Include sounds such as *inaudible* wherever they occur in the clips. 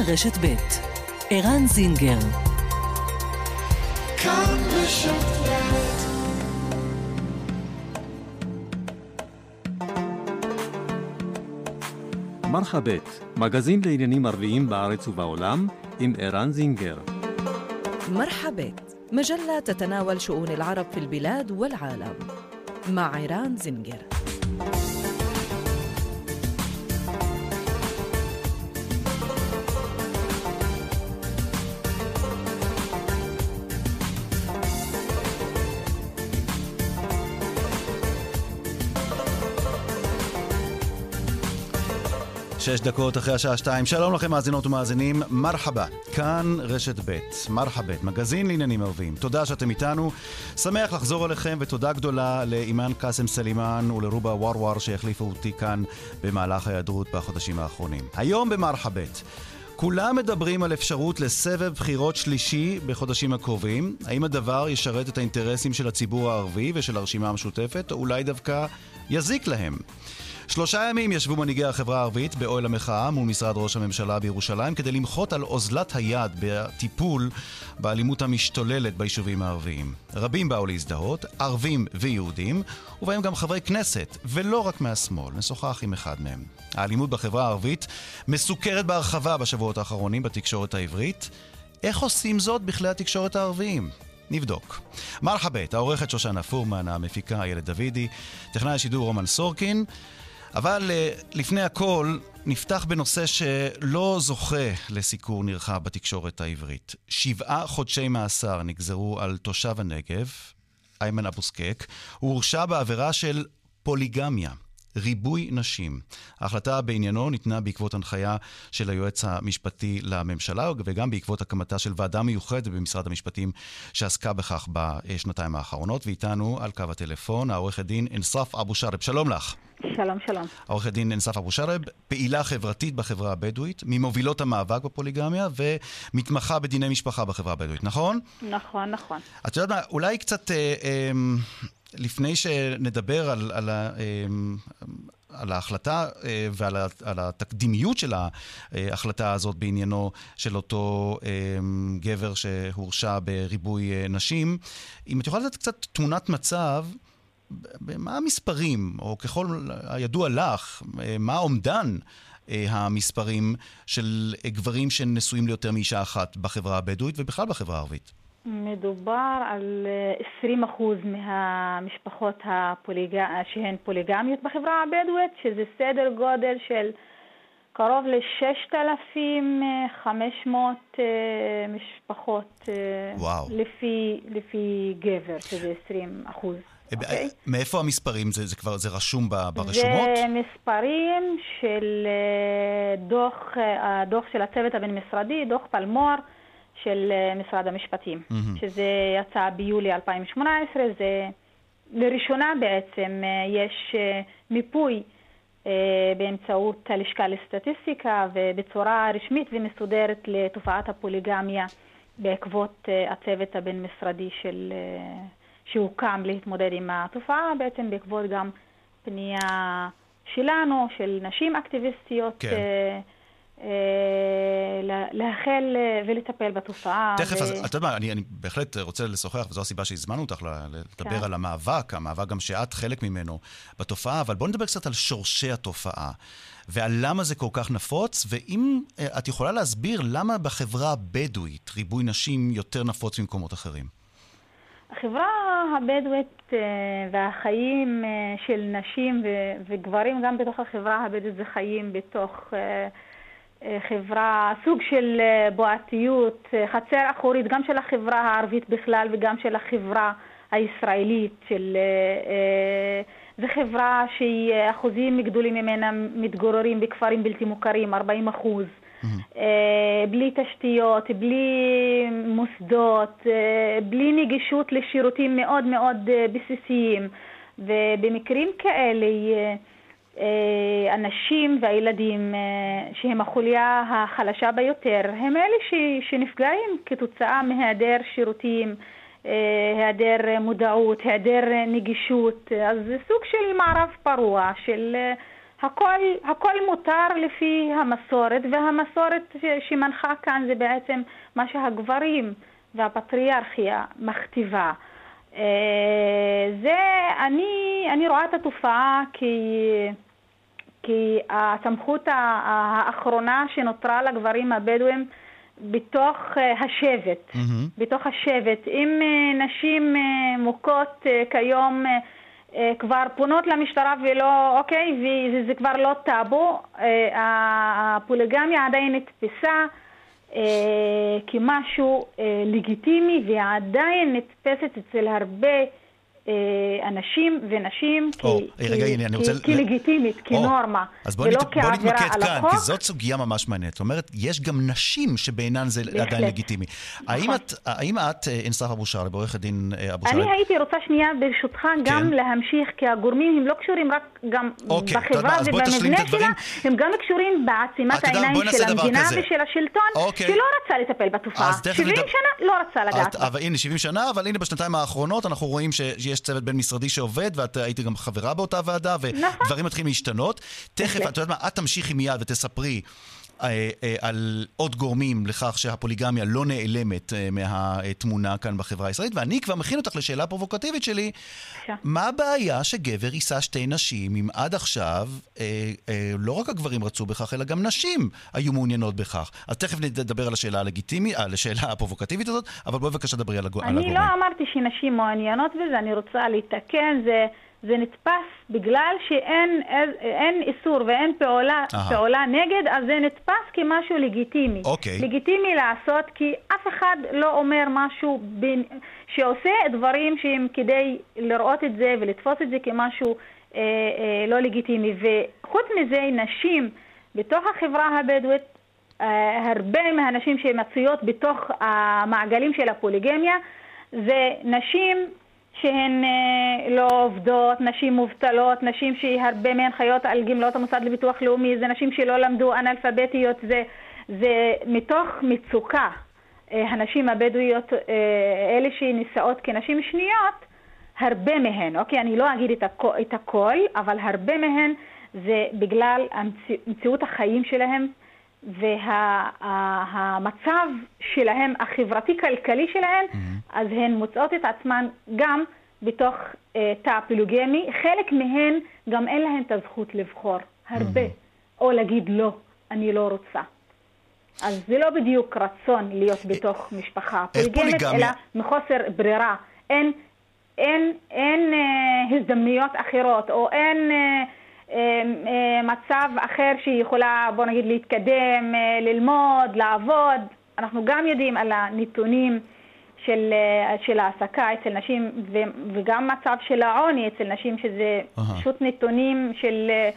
רשת ב' ערן זינגר כאן רשת מרחבת, מגזין לעניינים ערביים בארץ ובעולם, עם ערן זינגר. مرحبت مجلة تتناول شؤون العرب في البلاد والعالم مع عيران زنجر שש דקות אחרי השעה שתיים, שלום לכם מאזינות ומאזינים, מרחבה, כאן רשת ב', מרחבה, מגזין לעניינים ערביים. תודה שאתם איתנו, שמח לחזור אליכם, ותודה גדולה לאימאן קאסם סלימאן ולרובה ורוואר שהחליפו אותי כאן במהלך ההיעדרות בחודשים האחרונים. היום במרחבה. כולם מדברים על אפשרות לסבב בחירות שלישי בחודשים הקרובים. האם הדבר ישרת את האינטרסים של הציבור הערבי ושל הרשימה המשותפת, או אולי דווקא יזיק להם? שלושה ימים ישבו מנהיגי החברה הערבית באוהל המחאה מול משרד ראש הממשלה בירושלים כדי למחות על אוזלת היד בטיפול באלימות המשתוללת ביישובים הערביים. רבים באו להזדהות, ערבים ויהודים, ובהם גם חברי כנסת, ולא רק מהשמאל. נשוחח עם אחד מהם. האלימות בחברה הערבית מסוכרת בהרחבה בשבועות האחרונים בתקשורת העברית. איך עושים זאת בכלי התקשורת הערביים? נבדוק. מרחבת, העורכת שושנה פורמן, המפיקה איילת דוידי, טכנאי השידור רומן סורקין. אבל אה, לפני הכל, נפתח בנושא שלא זוכה לסיקור נרחב בתקשורת העברית. שבעה חודשי מאסר נגזרו על תושב הנגב, איימן אבו סקק. הוא הורשע בעבירה של פוליגמיה. ריבוי נשים. ההחלטה בעניינו ניתנה בעקבות הנחיה של היועץ המשפטי לממשלה וגם בעקבות הקמתה של ועדה מיוחדת במשרד המשפטים שעסקה בכך בשנתיים האחרונות. ואיתנו על קו הטלפון העורכת דין אנסף אבו שרב. שלום לך. שלום, שלום. עורכת דין אנסף אבו שרב, פעילה חברתית בחברה הבדואית, ממובילות המאבק בפוליגמיה ומתמחה בדיני משפחה בחברה הבדואית, נכון? נכון, נכון. את יודעת מה, אולי קצת... אה, אה, לפני שנדבר על, על, אמ, על ההחלטה אה, ועל התקדימיות של ההחלטה הזאת בעניינו של אותו אמ, גבר שהורשע בריבוי אה, נשים, אם את יכולה לתת קצת תמונת מצב, מה המספרים, או ככל הידוע לך, אה, מה אומדן המספרים של גברים שנשואים ליותר מאישה אחת בחברה הבדואית ובכלל בחברה הערבית? מדובר על 20% אה, מהמשפחות הפוליג... שהן פוליגמיות בחברה הבדואית, שזה סדר גודל של קרוב ל-6,500 אה, משפחות וואו. לפי, לפי גבר, שזה 20 אחוז. Okay. אוקיי? מאיפה המספרים? זה, זה כבר, זה רשום ברשומות? זה מספרים של דוח, הדוח של הצוות הבין-משרדי, דוח פלמור. של אה, משרד המשפטים, mm-hmm. שזה יצא ביולי 2018, זה לראשונה בעצם אה, יש אה, מיפוי באמצעות הלשכה לסטטיסטיקה ובצורה רשמית ומסודרת לתופעת הפוליגמיה בעקבות הצוות הבין-משרדי של, שהוקם להתמודד עם התופעה, בעצם בעקבות גם פנייה שלנו, של נשים אקטיביסטיות. כן. אה, להחל אה, ולטפל בתופעה. תכף, ו... אז את יודעת מה, אני, אני בהחלט רוצה לשוחח, וזו הסיבה שהזמנו אותך לדבר כן. על המאבק, המאבק גם שאת חלק ממנו בתופעה, אבל בואו נדבר קצת על שורשי התופעה, ועל למה זה כל כך נפוץ, ואם אה, את יכולה להסביר למה בחברה הבדואית ריבוי נשים יותר נפוץ ממקומות אחרים. החברה הבדואית והחיים של נשים וגברים גם בתוך החברה הבדואית זה חיים בתוך... אה, חברה, סוג של אה, בועתיות, אה, חצר אחורית גם של החברה הערבית בכלל וגם של החברה הישראלית, של... זו חברה שאחוזים גדולים ממנה מתגוררים בכפרים בלתי מוכרים, 40 אחוז. Mm-hmm. בלי תשתיות, בלי מוסדות, בלי נגישות לשירותים מאוד מאוד בסיסיים. ובמקרים כאלה אה, הנשים והילדים אה, שהם החוליה החלשה ביותר הם אלה ש, שנפגעים כתוצאה מהיעדר שירותים, אה, היעדר מודעות, היעדר נגישות, אז זה סוג של מערב פרוע של הכל, הכל מותר לפי המסורת, והמסורת שמנחה כאן זה בעצם מה שהגברים והפטריארכיה מכתיבה. זה, אני, אני רואה את התופעה כי, כי הסמכות האחרונה שנותרה לגברים הבדואים בתוך השבט, mm-hmm. בתוך השבט. אם נשים מוכות כיום כבר פונות למשטרה ולא, אוקיי, וזה כבר לא טאבו, הפוליגמיה עדיין נתפסה כמשהו לגיטימי ועדיין נתפסת אצל הרבה אה, אנשים ונשים או, כי, רגע, כי, הנה, כי, רוצה... כנלגיטימית, או, כנורמה, אז בוא ולא נת... בוא כעבירה נתמקד על כאן, החוק. כי זאת סוגיה ממש מעניינת. זאת אומרת, יש גם נשים שבעינן זה בהחלט. עדיין לגיטימי. האם נכון. את, האם את, אה, אינסף אבו שרלב, עורכת דין אה, אבו שרלב, אני הייתי רוצה שנייה ברשותך גם כן. להמשיך, כי הגורמים הם לא קשורים רק גם אוקיי, אתה יודע בחברה אז ובמבנה. שלה, הם גם קשורים בעצימת העיניים של המדינה כזה. ושל השלטון, אוקיי. שלא רצה לטפל בתופעה. אז תכף 70 נדבר- שנה לא רצה לגעת. אבל הנה, 70 שנה, אבל הנה בשנתיים האחרונות אנחנו רואים שיש צוות בין-משרדי שעובד, ואת היית גם חברה באותה ועדה, נכון. ודברים מתחילים להשתנות. תכף. את יודעת מה, את תמשיכי מיד ותספרי. אה, אה, על עוד גורמים לכך שהפוליגמיה לא נעלמת אה, מהתמונה כאן בחברה הישראלית, ואני כבר מכין אותך לשאלה הפרובוקטיבית שלי. מה הבעיה שגבר יישא שתי נשים אם עד עכשיו לא רק הגברים רצו בכך, אלא גם נשים היו מעוניינות בכך? אז תכף נדבר על השאלה הלגיטימית, על השאלה הפרובוקטיבית הזאת, אבל בואי בבקשה דברי על, הגו- על אני הגורמים. לא אמרתי שנשים מעוניינות בזה, אני רוצה לתקן, זה, זה נתפס בגלל שאין אין איסור ואין פעולה. פעולה נגד, אז זה נתפס כמשהו לגיטימי. אוקיי. לגיטימי לעשות, כי אף אחד לא אומר משהו בין, שעושה דברים שהם כדי לראות את זה ולתפוס את זה כמשהו אה, אה, לא לגיטימי. וחוץ מזה, נשים בתוך החברה הבדואית אה, הרבה מהנשים שמצויות בתוך המעגלים של הפוליגמיה זה נשים שהן אה, לא עובדות, נשים מובטלות, נשים שהרבה מהן חיות על גמלאות המוסד לביטוח לאומי, זה נשים שלא למדו אנאלפביתיות, זה, זה מתוך מצוקה. אה, הנשים הבדואיות, אה, אלה שנישאות כנשים שניות, הרבה מהן, אוקיי, אני לא אגיד את, הכ, את הכל, אבל הרבה מהן זה בגלל מציאות החיים שלהם והמצב שלהם, החברתי-כלכלי שלהם, אז הן מוצאות את עצמן גם בתוך אה, תא פילוגמי. חלק מהן גם אין להן את הזכות לבחור, הרבה, או להגיד לא, אני לא רוצה. אז זה לא בדיוק רצון להיות בתוך משפחה איך פוליגמית, אלא מחוסר ברירה. אין, אין, אין אה, הזדמנויות אחרות, או אין אה, אה, אה, מצב אחר שהיא יכולה, בוא נגיד, להתקדם, אה, ללמוד, לעבוד. אנחנו גם יודעים על הנתונים של, אה, של העסקה אצל נשים, ו, וגם מצב של העוני אצל נשים, שזה אהה. פשוט נתונים של... אה,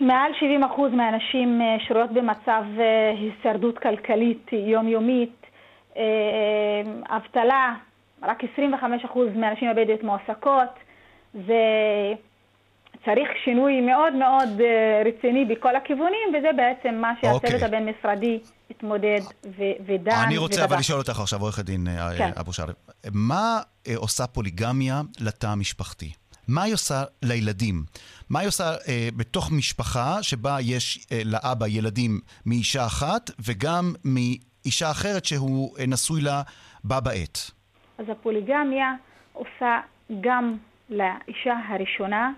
מעל 70% מהנשים שרויות במצב הישרדות כלכלית יומיומית, אבטלה, רק 25% מהנשים הבדואיות מועסקות. זה צריך שינוי מאוד מאוד אה, רציני בכל הכיוונים, וזה בעצם מה שהצוות אוקיי. הבין-משרדי התמודד ו- ודן אני רוצה אבל ובדק. לשאול אותך עכשיו, עורכת דין אה, כן. אבו שרלב, מה אה, עושה פוליגמיה לתא המשפחתי? מה היא עושה לילדים? מה היא עושה אה, בתוך משפחה שבה יש אה, לאבא ילדים מאישה אחת וגם מאישה אחרת שהוא אה, נשוי לה בה בעת? אז הפוליגמיה עושה גם לאישה הראשונה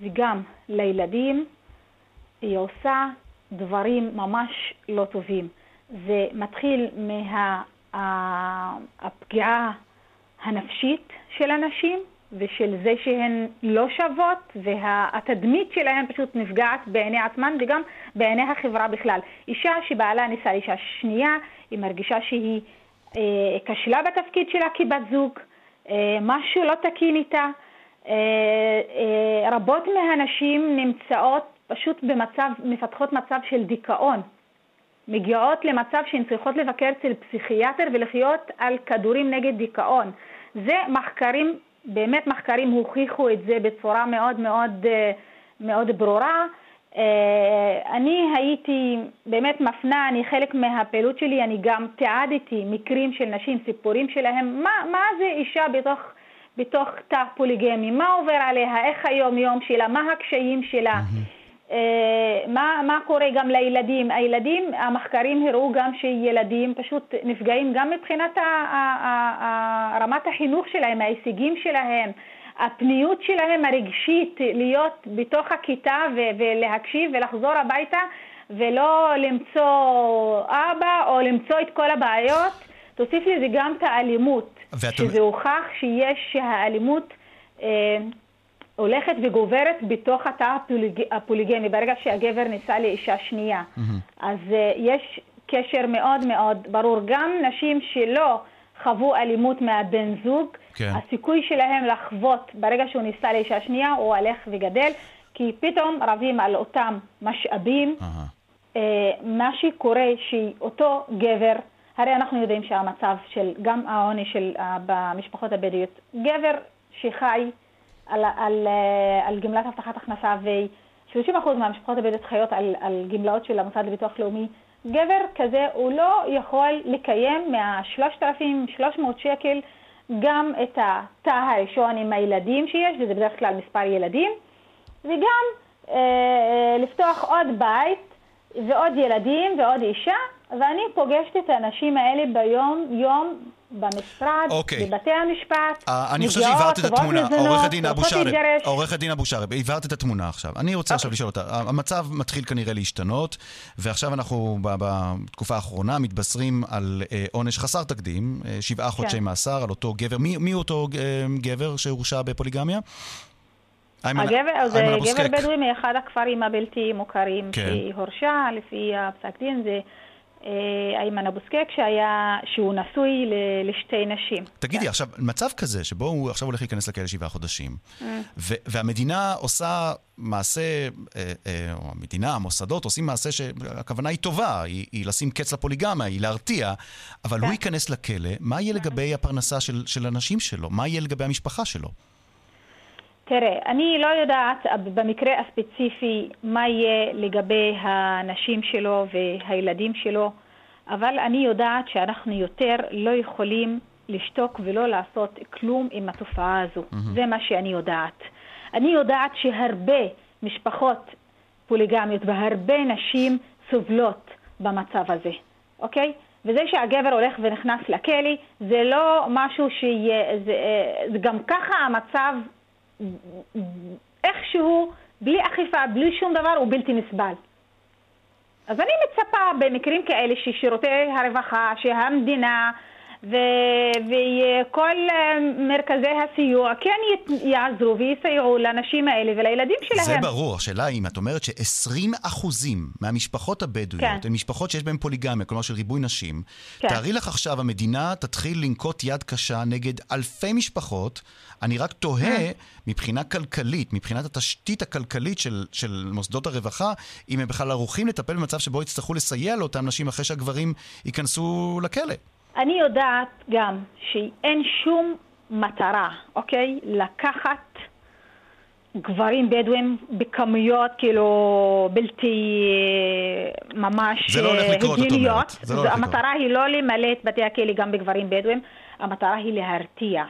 וגם לילדים, היא עושה דברים ממש לא טובים. זה מתחיל מהפגיעה הנפשית של הנשים ושל זה שהן לא שוות והתדמית שלהן פשוט נפגעת בעיני עצמן וגם בעיני החברה בכלל. אישה שבעלה נישא לאישה שנייה, היא מרגישה שהיא אה, כשלה בתפקיד שלה כבת זוג, אה, משהו לא תקין איתה. אה, אה, רבות מהנשים נמצאות פשוט במצב, מפתחות מצב של דיכאון. מגיעות למצב שהן צריכות לבקר אצל פסיכיאטר ולחיות על כדורים נגד דיכאון. זה מחקרים, באמת מחקרים הוכיחו את זה בצורה מאוד מאוד, אה, מאוד ברורה. אני הייתי באמת מפנה, אני חלק מהפעילות שלי, אני גם תיעדתי מקרים של נשים, סיפורים שלהם, מה, מה זה אישה בתוך, בתוך תא פוליגמי, מה עובר עליה, איך היום יום שלה, מה הקשיים שלה. מה, מה קורה גם לילדים? הילדים, המחקרים הראו גם שילדים פשוט נפגעים גם מבחינת ה, ה, ה, רמת החינוך שלהם, ההישגים שלהם, הפניות שלהם הרגשית להיות בתוך הכיתה ו- ולהקשיב ולחזור הביתה ולא למצוא אבא או למצוא את כל הבעיות. תוסיף לזה גם את האלימות, ואת... שזה הוכח שיש, שהאלימות אה, הולכת וגוברת בתוך התא הפוליג... הפוליגמי, ברגע שהגבר נישא לאישה שנייה. Mm-hmm. אז אה, יש קשר מאוד מאוד ברור. גם נשים שלא חוו אלימות מהבן זוג, כן. הסיכוי שלהם לחוות ברגע שהוא נישא לאישה שנייה הוא הולך וגדל, כי פתאום רבים על אותם משאבים. Uh-huh. מה שקורה שאותו גבר, הרי אנחנו יודעים שהמצב של, גם העוני של, uh, במשפחות הבדואיות, גבר שחי על, על, uh, על גמלת הבטחת הכנסה ו-30% מהמשפחות הבדואיות חיות על, על גמלאות של המוסד לביטוח לאומי, גבר כזה הוא לא יכול לקיים מה-3,300 שקל גם את התא הראשון עם הילדים שיש, וזה בדרך כלל מספר ילדים, וגם אה, אה, לפתוח עוד בית ועוד ילדים ועוד אישה, ואני פוגשת את האנשים האלה ביום-יום במשרד, okay. אוקיי. בבתי המשפט, uh, אני חושב שהבהרת את התמונה, עורכת דין אבו שרב, עורכת דין אבו שרב, הבהרת את התמונה עכשיו. אני רוצה okay. עכשיו אוקיי. לשאול אותה, המצב מתחיל כנראה להשתנות, ועכשיו אנחנו בתקופה האחרונה מתבשרים על אה, עונש חסר תקדים, אה, שבעה כן. חודשי מאסר על אותו גבר. מי, מי אותו גבר שהורשע בפוליגמיה? הגבר, זה גבר בדואי מאחד הכפרים הבלתי מוכרים כן. שהורשע, לפי הפסק דין, זה איימן אבו סקק, שהיה, שהוא נשוי לשתי נשים. תגידי, כן. עכשיו, מצב כזה, שבו הוא עכשיו הולך להיכנס לכלא שבעה חודשים, mm. והמדינה עושה מעשה, אה, אה, או המדינה, המוסדות עושים מעשה שהכוונה היא טובה, היא, היא לשים קץ לפוליגמיה, היא להרתיע, אבל הוא כן. ייכנס לכלא, מה יהיה לגבי הפרנסה של, של הנשים שלו? מה יהיה לגבי המשפחה שלו? תראה, אני לא יודעת במקרה הספציפי מה יהיה לגבי הנשים שלו והילדים שלו, אבל אני יודעת שאנחנו יותר לא יכולים לשתוק ולא לעשות כלום עם התופעה הזו. Mm-hmm. זה מה שאני יודעת. אני יודעת שהרבה משפחות פוליגמיות והרבה נשים סובלות במצב הזה, אוקיי? וזה שהגבר הולך ונכנס לכלא זה לא משהו שיהיה, זה, זה גם ככה המצב איכשהו, בלי אכיפה, בלי שום דבר, הוא בלתי נסבל. אז אני מצפה במקרים כאלה ששירותי הרווחה, שהמדינה וכל אה, מרכזי הסיוע כן יעזרו ויסייעו לנשים האלה ולילדים שלהם. זה ברור. השאלה אם את אומרת ש-20% מהמשפחות הבדואיות כן. הן משפחות שיש בהן פוליגמיה, כלומר של ריבוי נשים, כן. תארי לך עכשיו, המדינה תתחיל לנקוט יד קשה נגד אלפי משפחות. אני רק תוהה, אה. מבחינה כלכלית, מבחינת התשתית הכלכלית של, של מוסדות הרווחה, אם הם בכלל ערוכים לטפל במצב שבו יצטרכו לסייע לאותם נשים אחרי שהגברים ייכנסו לכלא. אני יודעת גם שאין שום מטרה, אוקיי? לקחת גברים בדואים בכמויות כאילו בלתי ממש זה לא הולך לקרות, את אומרת. זה לא הולך המטרה לקרות. היא לא למלא את בתי הכלא גם בגברים בדואים, המטרה היא להרתיע.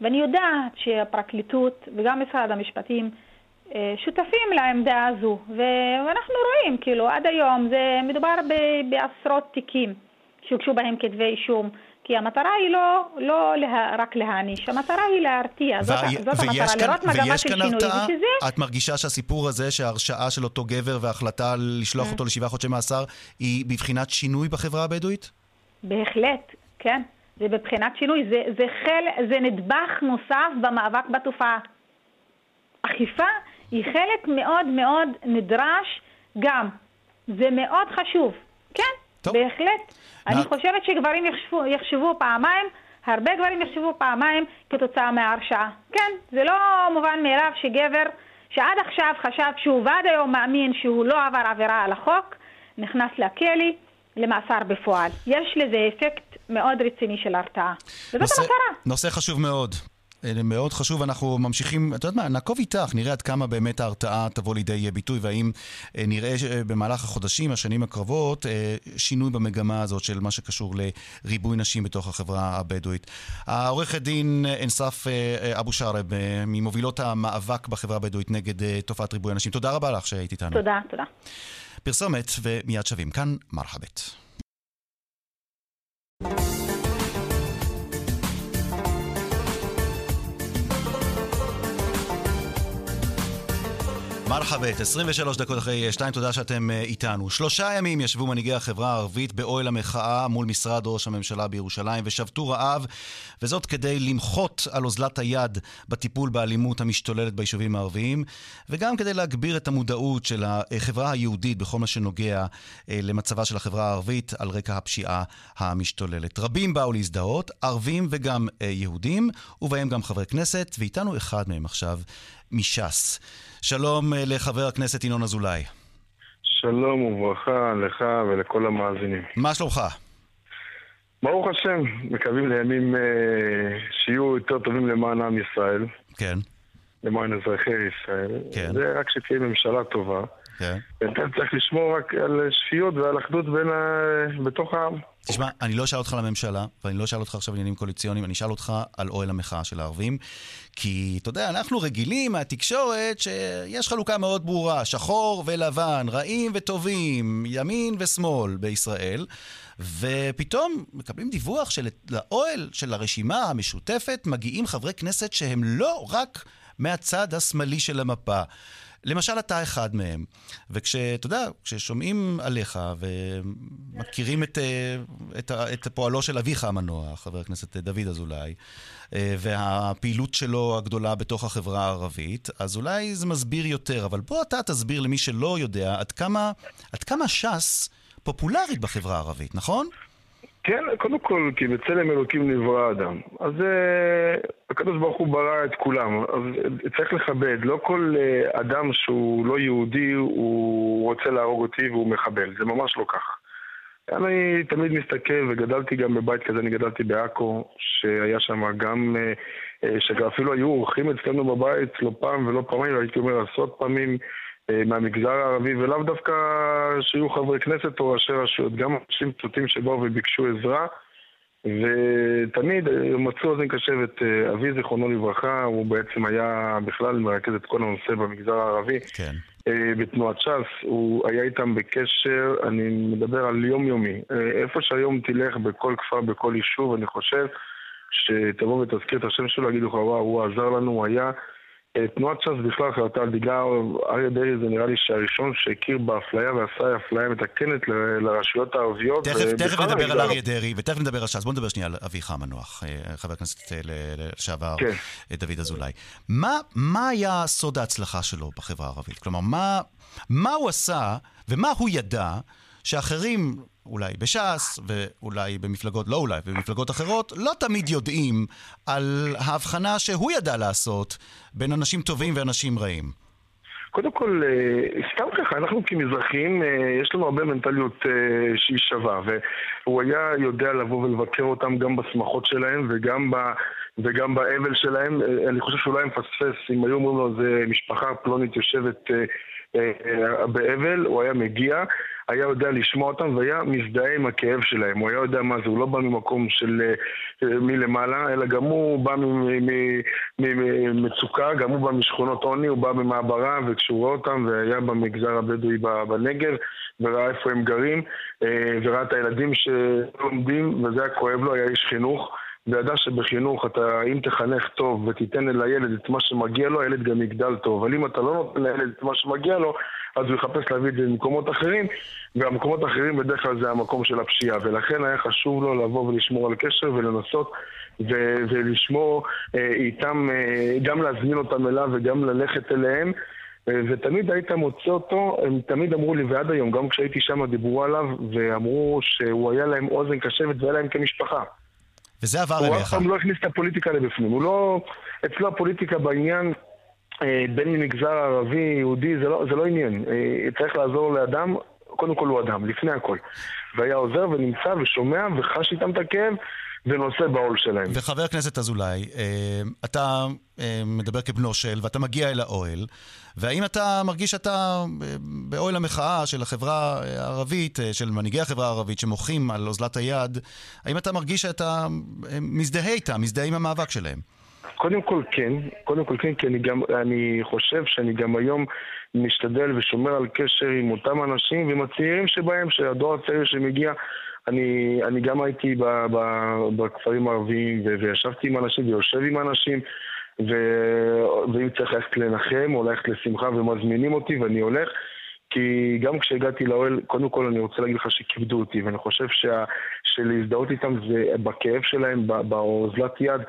ואני יודעת שהפרקליטות וגם משרד המשפטים אה, שותפים לעמדה הזו, ואנחנו רואים, כאילו, עד היום זה מדובר בעשרות תיקים. שהוגשו בהם כתבי אישום. כי המטרה היא לא, לא לה, רק להעניש, המטרה היא להרתיע, זאת, זאת המטרה, כאן, לראות מגמה של שינוי. ושזה... את מרגישה שהסיפור הזה, שההרשעה של אותו גבר וההחלטה לשלוח mm. אותו לשבעה חודשי מאסר, היא בבחינת שינוי בחברה הבדואית? בהחלט, כן. זה בבחינת שינוי, זה, זה, חל, זה נדבך נוסף במאבק בתופעה. אכיפה היא חלק מאוד מאוד נדרש גם. זה מאוד חשוב, כן. טוב. בהחלט. אני חושבת שגברים יחשבו, יחשבו פעמיים, הרבה גברים יחשבו פעמיים כתוצאה מההרשעה. כן, זה לא מובן מאליו שגבר שעד עכשיו חשב שהוא ועד היום מאמין שהוא לא עבר עבירה על החוק, נכנס לכלא למאסר בפועל. יש לזה אפקט מאוד רציני של הרתעה. וזאת נושא, המטרה. נושא חשוב מאוד. אה, מאוד חשוב, אנחנו ממשיכים, את יודעת מה, נעקוב איתך, נראה עד כמה באמת ההרתעה תבוא לידי ביטוי, והאם אה, נראה במהלך החודשים, השנים הקרבות, שינוי במגמה הזאת של מה שקשור לריבוי נשים בתוך החברה הבדואית. העורכת דין אנסף אבו שרב, ממובילות המאבק בחברה הבדואית נגד תופעת ריבוי הנשים, תודה רבה לך שהיית איתנו. תודה, תודה. פרסומת ומיד שווים. כאן מרחבת. מרחבת, 23 דקות אחרי 2, תודה שאתם אה, איתנו. שלושה ימים ישבו מנהיגי החברה הערבית באוהל המחאה מול משרד ראש הממשלה בירושלים ושבתו רעב, וזאת כדי למחות על אוזלת היד בטיפול באלימות המשתוללת ביישובים הערביים, וגם כדי להגביר את המודעות של החברה היהודית בכל מה שנוגע אה, למצבה של החברה הערבית על רקע הפשיעה המשתוללת. רבים באו להזדהות, ערבים וגם אה, יהודים, ובהם גם חברי כנסת, ואיתנו אחד מהם עכשיו מש"ס. שלום אה, לחבר הכנסת ינון אזולאי. שלום וברכה לך ולכל המאזינים. מה שלומך? ברוך השם, מקווים לימים אה, שיהיו יותר טובים למען עם ישראל. כן. למען אזרחי ישראל. כן. זה רק שתהיה ממשלה טובה. כן. ואתה צריך לשמור רק על שפיות ועל אחדות בין ה... בתוך העם. תשמע, אני לא אשאל אותך על הממשלה, ואני לא אשאל אותך עכשיו עניינים קואליציוניים, אני אשאל אותך על אוהל המחאה של הערבים. כי, אתה יודע, אנחנו רגילים מהתקשורת שיש חלוקה מאוד ברורה, שחור ולבן, רעים וטובים, ימין ושמאל בישראל. ופתאום מקבלים דיווח שלאוהל של הרשימה המשותפת מגיעים חברי כנסת שהם לא רק מהצד השמאלי של המפה. למשל, אתה אחד מהם. וכשאתה יודע, כששומעים עליך ומכירים את, אה, את, את פועלו של אביך המנוח, חבר הכנסת דוד אזולאי, אה, והפעילות שלו הגדולה בתוך החברה הערבית, אז אולי זה מסביר יותר. אבל בוא אתה תסביר למי שלא יודע עד כמה, עד כמה ש"ס פופולרית בחברה הערבית, נכון? כן, קודם כל, כי בצלם אלוקים נברא אדם. אז uh, הקדוש ברוך הוא ברא את כולם, אז צריך לכבד. לא כל uh, אדם שהוא לא יהודי, הוא רוצה להרוג אותי והוא מחבל. זה ממש לא כך. אני תמיד מסתכל, וגדלתי גם בבית כזה, אני גדלתי בעכו, שהיה שם גם, uh, uh, שאפילו היו אורחים אצלנו בבית לא פעם ולא פעמיים, הייתי אומר עשרות פעמים. אה, מהמגזר הערבי, ולאו דווקא שיהיו חברי כנסת או ראשי רשויות, גם אנשים פשוטים שבאו וביקשו עזרה, ותמיד אה, מצאו אוזן קשבת. אה, אבי, זיכרונו לברכה, הוא בעצם היה בכלל מרכז את כל הנושא במגזר הערבי. כן. בתנועת ש"ס, הוא היה איתם בקשר, אני מדבר על יומיומי. איפה שהיום תלך, בכל כפר, בכל יישוב, אני חושב שתבוא ותזכיר את השם שלו, יגידו לך, וואו, הוא עזר לנו, הוא היה תנועת ש"ס בכלל חרתה על דגלה, אריה דרעי זה נראה לי שהראשון שהכיר באפליה ועשה אפליה מתקנת לרשויות הערביות. תכף, תכף נדבר על אריה דרעי ותכף נדבר על ש"ס. בוא נדבר שנייה על אביך המנוח, אה, חבר הכנסת אה, לשעבר כן. אה, דוד אזולאי. מה, מה היה סוד ההצלחה שלו בחברה הערבית? כלומר, מה, מה הוא עשה ומה הוא ידע שאחרים אולי בש"ס, ואולי במפלגות, לא אולי, במפלגות אחרות, לא תמיד יודעים על ההבחנה שהוא ידע לעשות בין אנשים טובים ואנשים רעים. קודם כל, אה, סתם ככה, אנחנו כמזרחים, אה, יש לנו הרבה מנטליות אה, שהיא שווה, והוא היה יודע לבוא ולבקר אותם גם בשמחות שלהם וגם, ב, וגם באבל שלהם. אני חושב שאולי הם מפספס, אם היו אומרים לו, זה משפחה פלונית יושבת באבל, הוא היה מגיע. היה יודע לשמוע אותם והיה מזדהה עם הכאב שלהם. הוא היה יודע מה זה, הוא לא בא ממקום של אה, מלמעלה, אלא גם הוא בא ממצוקה, גם הוא בא משכונות עוני, הוא בא ממעברה, וכשהוא רואה אותם, והיה במגזר הבדואי בנגב, וראה איפה הם גרים, אה, וראה את הילדים שלומדים, וזה היה כואב לו, היה איש חינוך. וידע שבחינוך אתה, אם תחנך טוב ותיתן לילד את מה שמגיע לו, הילד גם יגדל טוב. אבל אם אתה לא נותן לילד את מה שמגיע לו, אז הוא יחפש להביא את זה ממקומות אחרים, והמקומות האחרים בדרך כלל זה המקום של הפשיעה. ולכן היה חשוב לו לבוא ולשמור על קשר ולנסות ו- ולשמור אה, איתם, אה, גם להזמין אותם אליו וגם ללכת אליהם. אה, ותמיד היית מוצא אותו, הם תמיד אמרו לי, ועד היום, גם כשהייתי שם דיברו עליו, ואמרו שהוא היה להם אוזן קשבת והיה להם כמשפחה. וזה עבר אליך. הוא אף פעם לא הכניס את הפוליטיקה לבפנים. הוא לא... אצלו הפוליטיקה בעניין, בין ממגזר ערבי, יהודי, זה לא, זה לא עניין. אה, צריך לעזור לאדם, קודם כל הוא אדם, לפני הכל. והיה עוזר ונמצא ושומע וחש איתם את הכאב ונושא בעול שלהם. וחבר הכנסת אזולאי, אה, אתה אה, מדבר כבנו של, ואתה מגיע אל האוהל, והאם אתה מרגיש שאתה אה, באוהל המחאה של החברה הערבית, של מנהיגי החברה הערבית שמוחים על אוזלת היד, האם אתה מרגיש שאתה מזדהה איתם, מזדהה עם המאבק שלהם? קודם כל כן, קודם כל כן, כי אני גם, אני חושב שאני גם היום משתדל ושומר על קשר עם אותם אנשים ועם הצעירים שבהם, שהדור הצעיר שמגיע אני, אני גם הייתי ב, ב, בכפרים הערביים וישבתי עם אנשים ויושב עם אנשים ו, ואם צריך ללכת לנחם או ללכת לשמחה ומזמינים אותי ואני הולך כי גם כשהגעתי לאוהל, קודם כל אני רוצה להגיד לך שכיבדו אותי ואני חושב שה, שלהזדהות איתם זה בכאב שלהם, באוזלת יד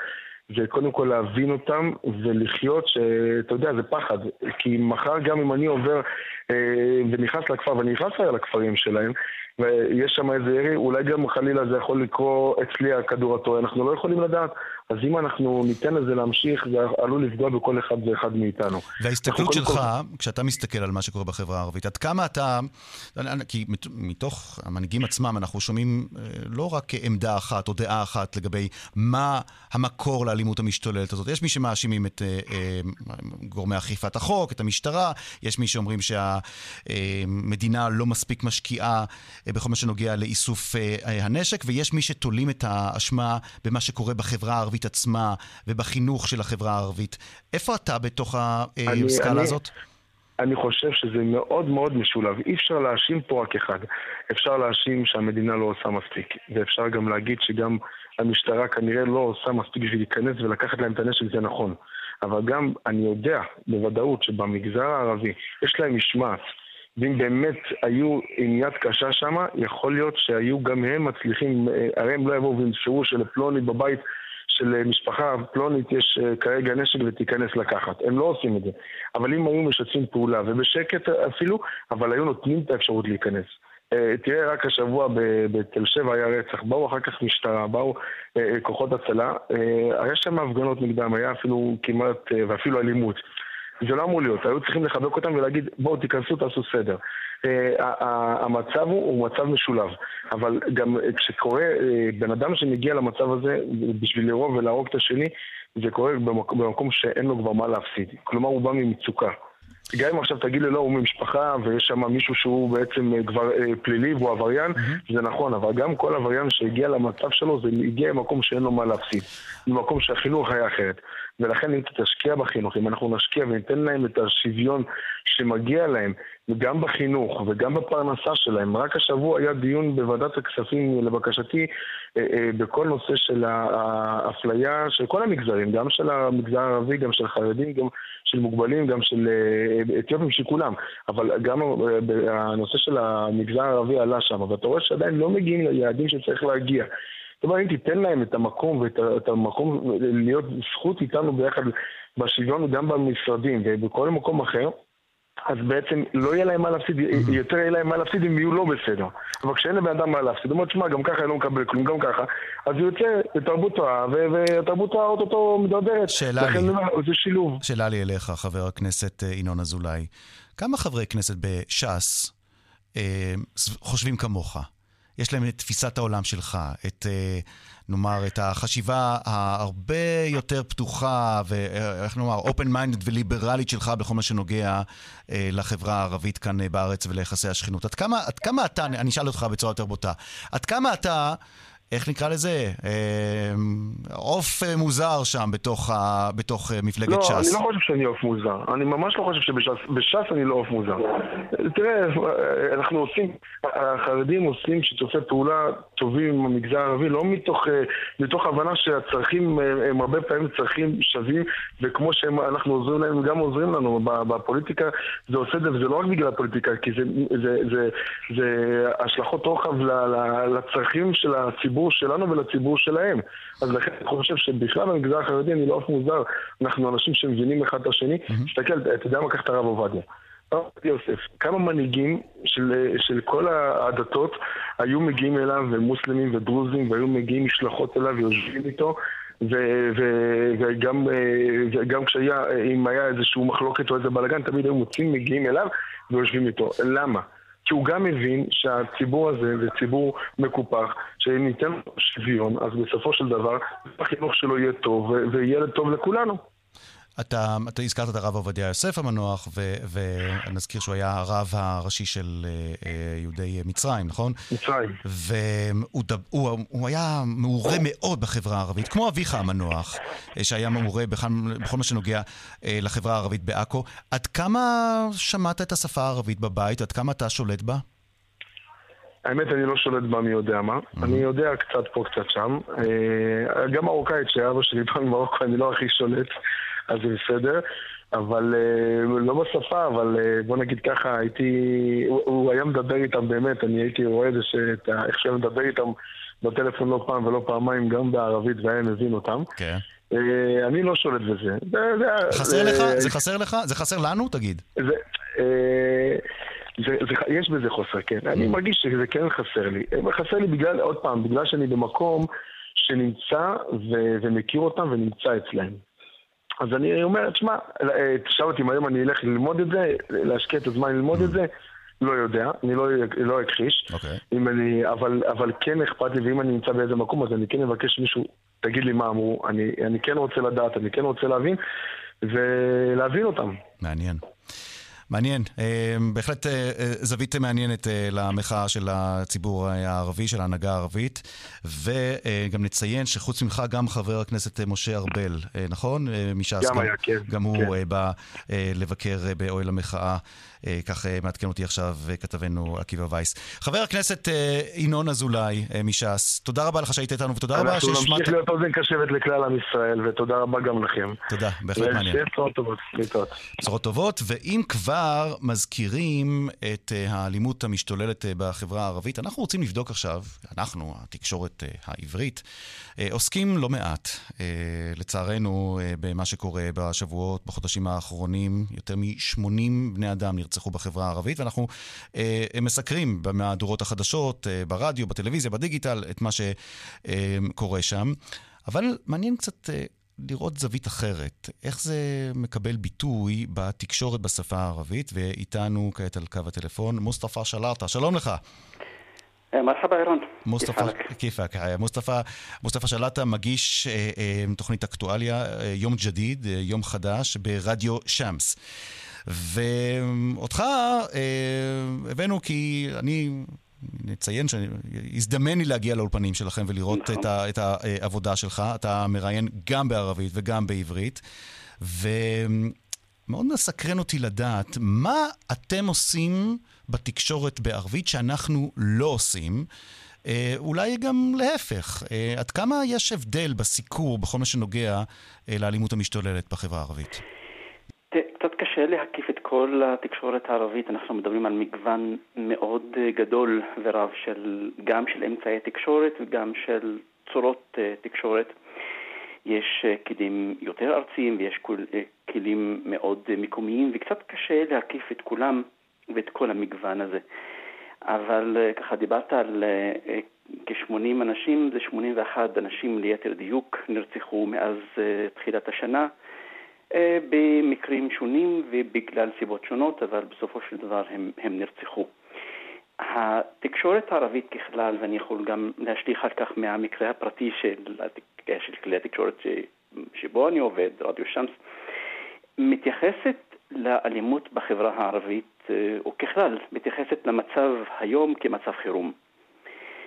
זה קודם כל להבין אותם ולחיות, שאתה יודע, זה פחד. כי מחר גם אם אני עובר אה, ונכנס לכפר, ואני נכנס לכפרים שלהם, ויש שם איזה ירי, אולי גם חלילה זה יכול לקרות אצלי הכדור הטועה, אנחנו לא יכולים לדעת. אז אם אנחנו ניתן לזה להמשיך, זה עלול לפגוע בכל אחד ואחד מאיתנו. וההסתכלות שלך, כל... כשאתה מסתכל על מה שקורה בחברה הערבית, עד כמה אתה... כי מתוך המנהיגים עצמם אנחנו שומעים אה, לא רק עמדה אחת או דעה אחת לגבי מה המקור לאלימות המשתוללת הזאת. יש מי שמאשימים את אה, אה, גורמי אכיפת החוק, את המשטרה, יש מי שאומרים שהמדינה לא מספיק משקיעה בכל מה שנוגע לאיסוף הנשק, ויש מי שתולים את האשמה במה שקורה בחברה הערבית. הערבית עצמה ובחינוך של החברה הערבית. איפה אתה בתוך הסקאלה הזאת? אני חושב שזה מאוד מאוד משולב. אי אפשר להאשים פה רק אחד. אפשר להאשים שהמדינה לא עושה מספיק. ואפשר גם להגיד שגם המשטרה כנראה לא עושה מספיק בשביל להיכנס ולקחת להם את הנשק, זה נכון. אבל גם אני יודע בוודאות שבמגזר הערבי יש להם משמעת. ואם באמת היו עם יד קשה שם, יכול להיות שהיו גם הם מצליחים, אה, הרי הם לא יבואו וינשרו שלפלוני בבית של משפחה פלונית יש אה, כרגע נשק ותיכנס לקחת. הם לא עושים את זה. אבל אם היו משתפים פעולה, ובשקט אפילו, אבל היו נותנים את האפשרות להיכנס. אה, תראה, רק השבוע בתל שבע היה רצח, באו אחר כך משטרה, באו אה, כוחות הצלה, היה שם הפגנות נגדם, היה אפילו כמעט, ואפילו אלימות. זה לא אמור להיות, היו צריכים לחבק אותם ולהגיד בואו תיכנסו תעשו סדר. המצב הוא, הוא מצב משולב, אבל גם כשקורה, אה, בן אדם שמגיע למצב הזה בשביל לרוב ולהרוג את השני, זה קורה במקום שאין לו כבר מה להפסיד. כלומר, הוא בא ממצוקה. גם אם עכשיו תגיד לי, לא, הוא ממשפחה ויש שם מישהו שהוא בעצם אה, כבר אה, פלילי והוא עבריין, mm-hmm. זה נכון, אבל גם כל עבריין שהגיע למצב שלו, זה הגיע ממקום שאין לו מה להפסיד. ממקום שהחינוך היה אחרת. ולכן אם תשקיע בחינוך, אם אנחנו נשקיע וניתן להם את השוויון שמגיע להם, גם בחינוך וגם בפרנסה שלהם. רק השבוע היה דיון בוועדת הכספים לבקשתי אה, אה, בכל נושא של האפליה של כל המגזרים, גם של המגזר הערבי, גם של חרדים, גם של מוגבלים, גם של אה, אתיופים, של כולם. אבל גם הנושא של המגזר הערבי עלה שם, ואתה רואה שעדיין לא מגיעים ליעדים שצריך להגיע. אומרת, אם תיתן להם את המקום ואת המקום להיות זכות איתנו ביחד בשוויון גם במשרדים ובכל מקום אחר, אז בעצם לא יהיה להם מה להפסיד, יותר יהיה להם מה להפסיד אם יהיו לא בסדר. אבל כשאין לבן אדם מה להפסיד, הוא אומר, תשמע, גם ככה אני לא מקבל כלום, גם ככה, אז הוא יוצא לתרבות טועה, ותרבות טועה אוטוטו מדרדרת. שאלה לי, זה שילוב. שאלה לי אליך, חבר הכנסת אה, ינון אזולאי. כמה חברי כנסת בש"ס אה, חושבים כמוך? יש להם את תפיסת העולם שלך, את, אה, נאמר, את החשיבה ההרבה יותר פתוחה ואיך נאמר, open minded וליברלית שלך בכל מה שנוגע אה, לחברה הערבית כאן אה, בארץ וליחסי השכנות. עד כמה, עד כמה אתה, אני אשאל אותך בצורה יותר בוטה, עד כמה אתה... איך נקרא לזה? אמ, עוף אה, מוזר שם בתוך, ה, בתוך אה, מפלגת לא, ש"ס. לא, אני לא חושב שאני עוף מוזר. אני ממש לא חושב שבש"ס אני לא עוף מוזר. תראה, אנחנו עושים, החרדים עושים שיתופי פעולה טובים עם המגזר הערבי, לא מתוך, אה, מתוך הבנה שהצרכים הם הרבה פעמים צרכים שווים, וכמו שאנחנו עוזרים להם, גם עוזרים לנו בפוליטיקה, זה עושה את זה, וזה לא רק בגלל הפוליטיקה, כי זה, זה, זה, זה השלכות רוחב לצרכים של הציבור. שלנו ולציבור שלהם. אז לכן אני חושב שבכלל במגזר החרדי אני לא אף מוזר, אנחנו אנשים שמבינים אחד את השני. תסתכל, אתה יודע מה, קח את הרב עובדיה. יוסף, כמה מנהיגים של, של כל הדתות היו מגיעים אליו, ומוסלמים ודרוזים, והיו מגיעים משלחות אליו ויושבים איתו, ו- ו- וגם, וגם כשהיה, אם היה איזשהו מחלוקת או איזה בלאגן, תמיד היו מוצאים, מגיעים אליו ויושבים איתו. למה? כי הוא גם מבין שהציבור הזה זה ציבור מקופח, שניתן שוויון, אז בסופו של דבר החינוך שלו יהיה טוב ויהיה טוב לכולנו. אתה, אתה הזכרת את הרב עובדיה יוסף המנוח, ונזכיר שהוא היה הרב הראשי של אה, אה, יהודי מצרים, נכון? מצרים. והוא הוא, הוא היה מעורה מאוד בחברה הערבית, כמו אביך המנוח, אה, שהיה מעורה בכל, בכל מה שנוגע לחברה הערבית בעכו. עד כמה שמעת את השפה הערבית בבית? עד כמה אתה שולט בה? האמת, אני לא שולט בה מי יודע מה. Mm-hmm. אני יודע קצת פה, קצת שם. גם מרוקאית, שאבא שלי בא ממרוקו, אני לא הכי שולט. אז זה בסדר. אבל אה, לא בשפה, אבל אה, בוא נגיד ככה, הייתי... הוא, הוא היה מדבר איתם באמת, אני הייתי רואה את זה, שאת, איך שהוא מדבר איתם בטלפון לא פעם ולא פעמיים, גם בערבית, והיה מבין אותם. כן. אה, אני לא שולט בזה. חסר לך? זה חסר לך? זה חסר לנו? תגיד. זה... זה, זה, יש בזה חוסר, כן. אני mm. מרגיש שזה כן חסר לי. חסר לי בגלל, עוד פעם, בגלל שאני במקום שנמצא ו, ומכיר אותם ונמצא אצלהם. אז אני אומר, תשמע, אה, תשאל אותי אם היום אני אלך ללמוד את זה, להשקיע את הזמן ללמוד את זה, לא יודע, אני לא, לא אכחיש. Okay. אוקיי. אני, אבל, אבל כן אכפת לי, ואם אני נמצא באיזה מקום, אז אני כן אבקש מישהו, תגיד לי מה אמרו, אני, אני כן רוצה לדעת, אני כן רוצה להבין, ולהבין אותם. מעניין. מעניין, אה, בהחלט אה, זווית מעניינת למחאה של הציבור הערבי, של ההנהגה הערבית, וגם נציין שחוץ ממך גם חבר הכנסת משה ארבל, נכון? מש"ס. גם היה, כן. גם הוא כן. בא לבקר באוהל המחאה אה, כך אה, מעדכן אותי עכשיו אה, כתבנו עקיבא וייס. חבר הכנסת ינון אזולאי מש"ס, תודה רבה לך שהיית איתנו ותודה רבה שהשמעת... אנחנו נמשיך להיות אוזן קשבת לכלל עם ישראל ותודה רבה גם לכם. תודה, בהחלט מעניין. בשורות טובות, להתראות. בשורות טובות, ואם כבר מזכירים את האלימות המשתוללת בחברה הערבית, אנחנו רוצים לבדוק עכשיו, אנחנו, התקשורת העברית, עוסקים לא מעט, לצערנו, במה שקורה בשבועות, בחודשים האחרונים, יותר מ-80 בני אדם נרצחו. נרצחו בחברה הערבית, ואנחנו אה, מסקרים במהדורות החדשות, אה, ברדיו, בטלוויזיה, בדיגיטל, את מה שקורה אה, שם. אבל מעניין קצת אה, לראות זווית אחרת, איך זה מקבל ביטוי בתקשורת בשפה הערבית, ואיתנו כעת על קו הטלפון מוסטפא שלארטה, שלום לך. אירן. מוסטפא, כיפאק. מוסטפא, מוסטפא שלאטה מגיש אה, אה, תוכנית אקטואליה, אה, יום ג'דיד, אה, יום חדש, ברדיו שמס. ואותך אה, הבאנו כי אני... נציין שהזדמן לי להגיע לאולפנים שלכם ולראות נכון. את, ה, את העבודה שלך. אתה מראיין גם בערבית וגם בעברית. ומאוד מסקרן אותי לדעת מה אתם עושים בתקשורת בערבית שאנחנו לא עושים. אה, אולי גם להפך. אה, עד כמה יש הבדל בסיקור בכל מה שנוגע לאלימות המשתוללת בחברה הערבית? קצת קשה להקיף את כל התקשורת הערבית, אנחנו מדברים על מגוון מאוד אה, גדול ורב של, גם של אמצעי תקשורת וגם של צורות אה, תקשורת. יש אה, כלים יותר ארציים ויש כלים מאוד מקומיים וקצת קשה להקיף את כולם ואת כל המגוון הזה. אבל ככה דיברת על כ-80 אנשים, זה 81 אנשים ליתר דיוק נרצחו מאז תחילת השנה. אה, במקרים שונים ובגלל סיבות שונות, אבל בסופו של דבר הם, הם נרצחו. התקשורת הערבית ככלל, ואני יכול גם להשליך על כך מהמקרה הפרטי של, של כלי התקשורת ש, שבו אני עובד, רדיו שמס, מתייחסת לאלימות בחברה הערבית, אה, או ככלל, מתייחסת למצב היום כמצב חירום.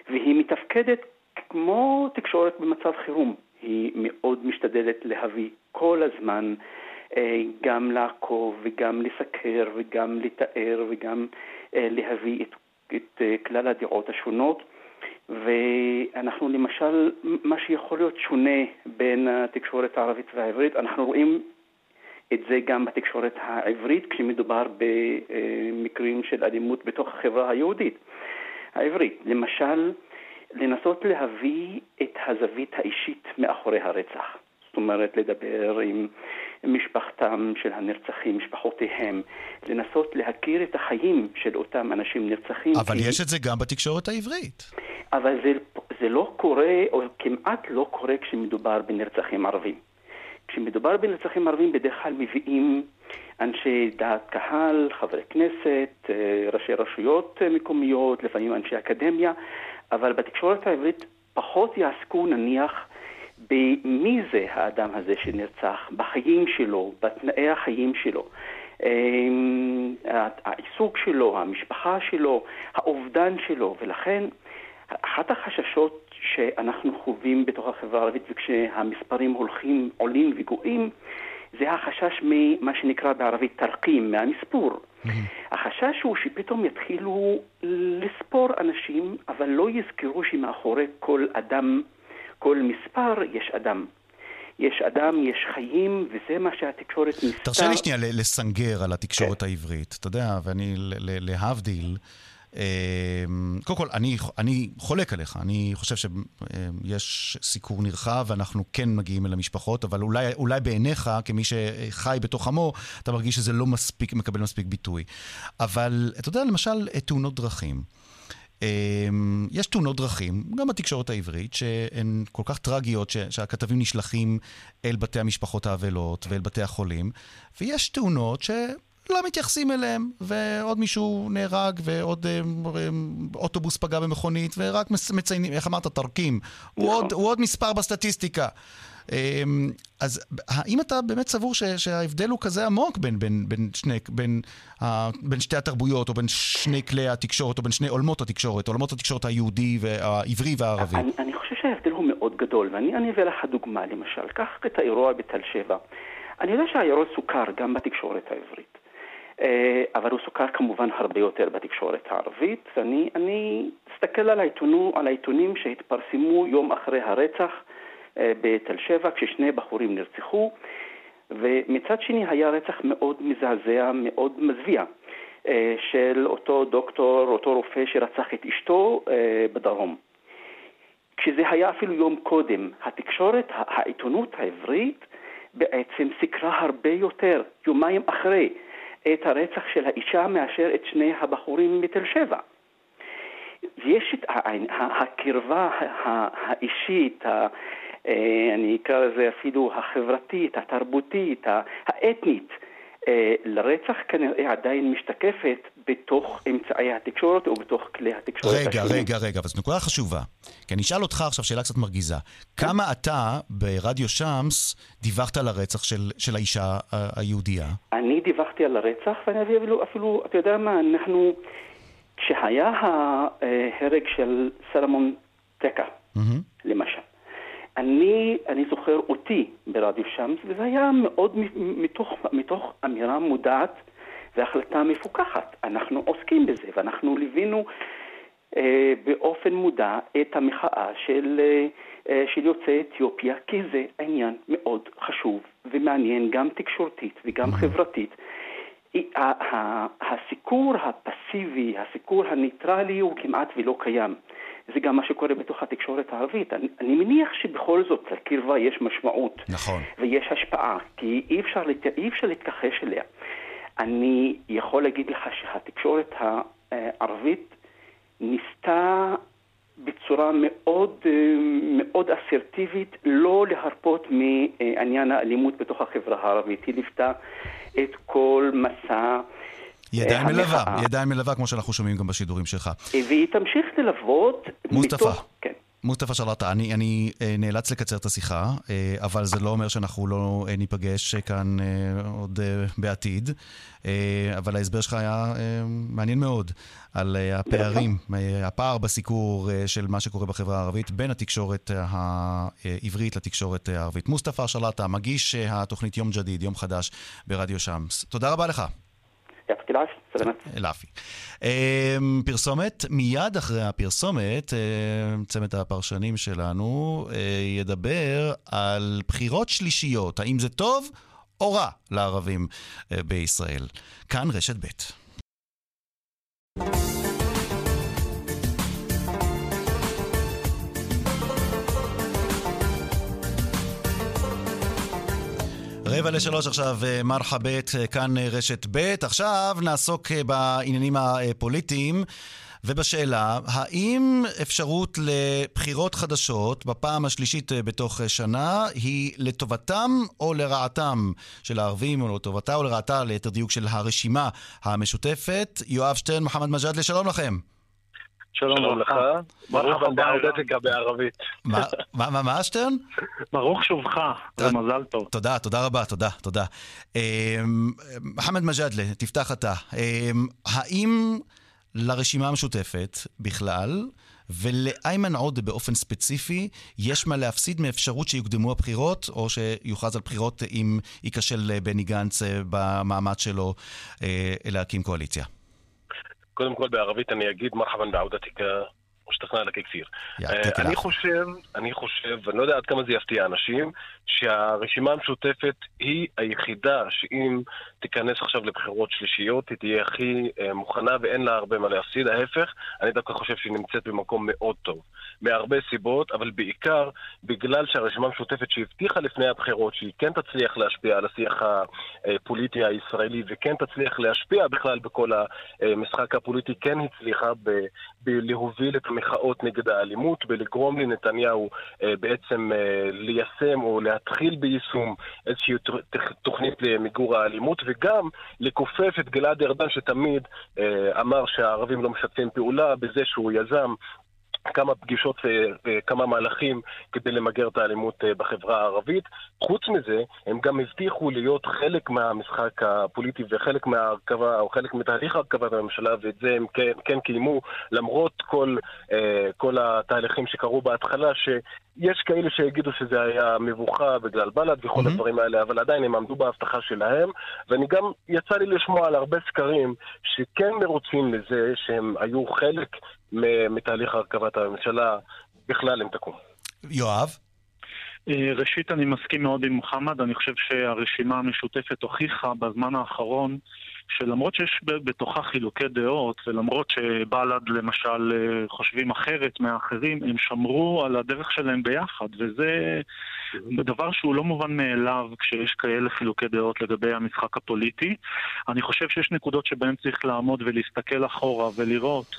והיא מתפקדת כמו תקשורת במצב חירום. היא מאוד משתדלת להביא כל הזמן אה, גם לעקוב וגם לסקר וגם לתאר וגם אה, להביא את, את אה, כלל הדעות השונות. ואנחנו למשל, מה שיכול להיות שונה בין התקשורת הערבית והעברית, אנחנו רואים את זה גם בתקשורת העברית כשמדובר במקרים של אלימות בתוך החברה היהודית העברית. למשל, לנסות להביא את הזווית האישית מאחורי הרצח. זאת אומרת, לדבר עם משפחתם של הנרצחים, משפחותיהם, לנסות להכיר את החיים של אותם אנשים נרצחים. אבל כי... יש את זה גם בתקשורת העברית. אבל זה, זה לא קורה, או כמעט לא קורה כשמדובר בנרצחים ערבים. כשמדובר בנרצחים ערבים בדרך כלל מביאים אנשי דעת קהל, חברי כנסת, ראשי רשויות מקומיות, לפעמים אנשי אקדמיה, אבל בתקשורת העברית פחות יעסקו נניח במי זה האדם הזה שנרצח, בחיים שלו, בתנאי החיים שלו. אמ, העיסוק שלו, המשפחה שלו, האובדן שלו, ולכן אחת החששות שאנחנו חווים בתוך החברה הערבית וכשהמספרים הולכים, עולים וגואים, זה החשש ממה שנקרא בערבית תרקים, מהמספור. Mm-hmm. החשש הוא שפתאום יתחילו לספור אנשים, אבל לא יזכרו שמאחורי כל אדם, כל מספר, יש אדם. יש אדם, יש חיים, וזה מה שהתקשורת ניסתה... תרשה לי שנייה לסנגר על התקשורת כן. העברית. אתה יודע, ואני להבדיל... אמ, קודם כל, אני, אני חולק עליך, אני חושב שיש סיקור נרחב ואנחנו כן מגיעים אל המשפחות, אבל אולי, אולי בעיניך, כמי שחי בתוך עמו, אתה מרגיש שזה לא מספיק, מקבל מספיק ביטוי. אבל אתה יודע, למשל, תאונות דרכים. אמ, יש תאונות דרכים, גם בתקשורת העברית, שהן כל כך טרגיות, שהכתבים נשלחים אל בתי המשפחות האבלות ואל בתי החולים, ויש תאונות ש... לא מתייחסים אליהם, ועוד מישהו נהרג, ועוד אה, אה, אוטובוס פגע במכונית, ורק מציינים, איך אמרת, תרקים. הוא נכון. עוד, הוא עוד מספר בסטטיסטיקה. אמ, אז האם אתה באמת סבור ש, שההבדל הוא כזה עמוק בין, בין, בין, שני, בין, בין שתי התרבויות, או בין שני כלי התקשורת, או בין שני עולמות התקשורת, עולמות התקשורת היהודי והעברי והערבי? אני, אני חושב שההבדל הוא מאוד גדול, ואני אביא לך דוגמה, למשל, קח את האירוע בתל שבע. אני יודע שהאירוע סוכר גם בתקשורת העברית. אה, אבל הוא סוכר כמובן הרבה יותר בתקשורת הערבית. אני, אני אסתכל על, העיתונו, על העיתונים שהתפרסמו יום אחרי הרצח אה, בתל שבע, כששני בחורים נרצחו, ומצד שני היה רצח מאוד מזעזע, מאוד מזוויע. אה, של אותו דוקטור, אותו רופא שרצח את אשתו בדרום. כשזה היה אפילו יום קודם, התקשורת, העיתונות העברית בעצם סיקרה הרבה יותר, יומיים אחרי. את הרצח של האישה מאשר את שני הבחורים מתל שבע. יש את הקרבה האישית, אה, אני אקרא לזה אפילו החברתית, התרבותית, האתנית, לרצח כנראה עדיין משתקפת בתוך אמצעי התקשורת או בתוך כלי התקשורת רגע, השונים. רגע, רגע, אבל זו נקודה חשובה. כי אני אשאל אותך עכשיו שאלה קצת מרגיזה. כמה אתה ברדיו שמס דיווחת על הרצח של, של האישה היהודייה? אני דיווחתי על הרצח, ואני אביא אפילו, אפילו, אתה יודע מה, אנחנו... כשהיה ההרג של סלמון טקה, mm-hmm. למשל, אני, אני זוכר אותי ברדיו שמס, וזה היה מאוד מתוך, מתוך אמירה מודעת והחלטה מפוקחת. אנחנו עוסקים בזה, ואנחנו ליווינו אה, באופן מודע את המחאה של, אה, של יוצאי אתיופיה, כי זה עניין מאוד חשוב ומעניין, גם תקשורתית וגם חברתית. הסיקור הפסיבי, הסיקור הניטרלי הוא כמעט ולא קיים. זה גם מה שקורה בתוך התקשורת הערבית. אני, אני מניח שבכל זאת לקרבה יש משמעות. נכון. ויש השפעה, כי אי אפשר, אי אפשר להתכחש אליה. אני יכול להגיד לך שהתקשורת הערבית ניסתה בצורה מאוד, מאוד אסרטיבית לא להרפות מעניין האלימות בתוך החברה הערבית. היא ליוותה את כל מסע ידיים מלווה, ידיים מלווה, כמו שאנחנו שומעים גם בשידורים שלך. והיא תמשיך ללוות מוסטפא. כן. מוסטפא שלטה, אני, אני אה, נאלץ לקצר את השיחה, אה, אבל זה לא אומר שאנחנו לא אה, ניפגש כאן עוד בעתיד. אבל ההסבר שלך היה מעניין מאוד על הפערים, הפער בסיקור של מה שקורה בחברה הערבית בין התקשורת העברית לתקשורת הערבית. מוסטפא שלטה, מגיש התוכנית יום ג'דיד, יום חדש ברדיו שמס. תודה רבה לך. יעתיק אלעפי. אמ, פרסומת, מיד אחרי הפרסומת, אמ, צמד הפרשנים שלנו אה, ידבר על בחירות שלישיות, האם זה טוב או רע לערבים אה, בישראל. כאן רשת ב'. רבע לשלוש עכשיו, אה, מרחבת, אה, כאן אה, רשת ב'. עכשיו נעסוק בעניינים הפוליטיים. ובשאלה, האם אפשרות לבחירות חדשות בפעם השלישית בתוך שנה היא לטובתם או לרעתם של הערבים, או לטובתה או לרעתה, ליתר דיוק, של הרשימה המשותפת? יואב שטרן, מוחמד מג'אדלה, שלום לכם. שלום לך, ברוך הבא אודטיקה בערבית. *laughs* מה, מה, שטרן? ברוך שובך, ומזל טוב. תודה, תודה רבה, תודה, תודה. אמ, מוחמד מג'אדלה, תפתח אתה. אמ, האם לרשימה המשותפת בכלל, ולאיימן עודה באופן ספציפי, יש מה להפסיד מאפשרות שיוקדמו הבחירות, או שיוכרז על בחירות אם ייכשל בני גנץ אה, במאמץ שלו אה, להקים קואליציה? קודם כל בערבית אני אגיד מרחבן בעודתך משתכנע לק כפיר. אני חושב, אני חושב, ואני לא יודע עד כמה זה יפתיע אנשים, שהרשימה המשותפת היא היחידה שאם תיכנס עכשיו לבחירות שלישיות, היא תהיה הכי אה, מוכנה ואין לה הרבה מה להפסיד. ההפך, אני דווקא חושב שהיא נמצאת במקום מאוד טוב. מהרבה סיבות, אבל בעיקר בגלל שהרשימה המשותפת שהבטיחה לפני הבחירות שהיא כן תצליח להשפיע על השיח הפוליטי הישראלי וכן תצליח להשפיע בכלל בכל המשחק הפוליטי, כן הצליחה ב- בלהוביל את המחאות נגד האלימות, בלגרום לנתניהו אה, בעצם אה, ליישם או להתחיל ביישום איזושהי תוכנית למיגור האלימות וגם לכופף את גלעד ארדן שתמיד אה, אמר שהערבים לא משתפים פעולה בזה שהוא יזם כמה פגישות וכמה מהלכים כדי למגר את האלימות אה, בחברה הערבית. חוץ מזה, הם גם הבטיחו להיות חלק מהמשחק הפוליטי וחלק מההרכבה, או חלק מתהליך הרכבת הממשלה, ואת זה הם כן, כן קיימו, למרות כל, אה, כל התהליכים שקרו בהתחלה, שיש כאלה שיגידו שזה היה מבוכה בגלל בל"ד וכל mm-hmm. הדברים האלה, אבל עדיין הם עמדו בהבטחה שלהם, ואני גם, יצא לי לשמוע על הרבה סקרים שכן מרוצים לזה שהם היו חלק מתהליך הרכבת הממשלה בכלל אם תקום. יואב? אה, ראשית, אני מסכים מאוד עם מוחמד. אני חושב שהרשימה המשותפת הוכיחה בזמן האחרון שלמרות שיש בתוכה חילוקי דעות, ולמרות שבל"ד למשל אה, חושבים אחרת מהאחרים, הם שמרו על הדרך שלהם ביחד, וזה דבר שהוא לא מובן מאליו כשיש כאלה חילוקי דעות לגבי המשחק הפוליטי. אני חושב שיש נקודות שבהן צריך לעמוד ולהסתכל אחורה ולראות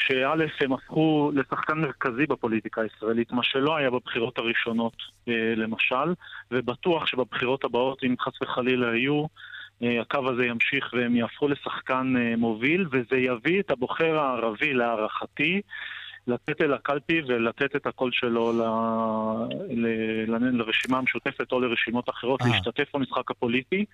שא' הם הפכו לשחקן מרכזי בפוליטיקה הישראלית, מה שלא היה בבחירות הראשונות אה, למשל, ובטוח שבבחירות הבאות, אם חס וחלילה יהיו, הקו הזה ימשיך והם יהפכו לשחקן אה, מוביל, וזה יביא את הבוחר הערבי, להערכתי, לתת אל הקלפי ולתת את הקול שלו ל... ל... ל... לרשימה המשותפת או לרשימות אחרות, להשתתף במשחק הפוליטי.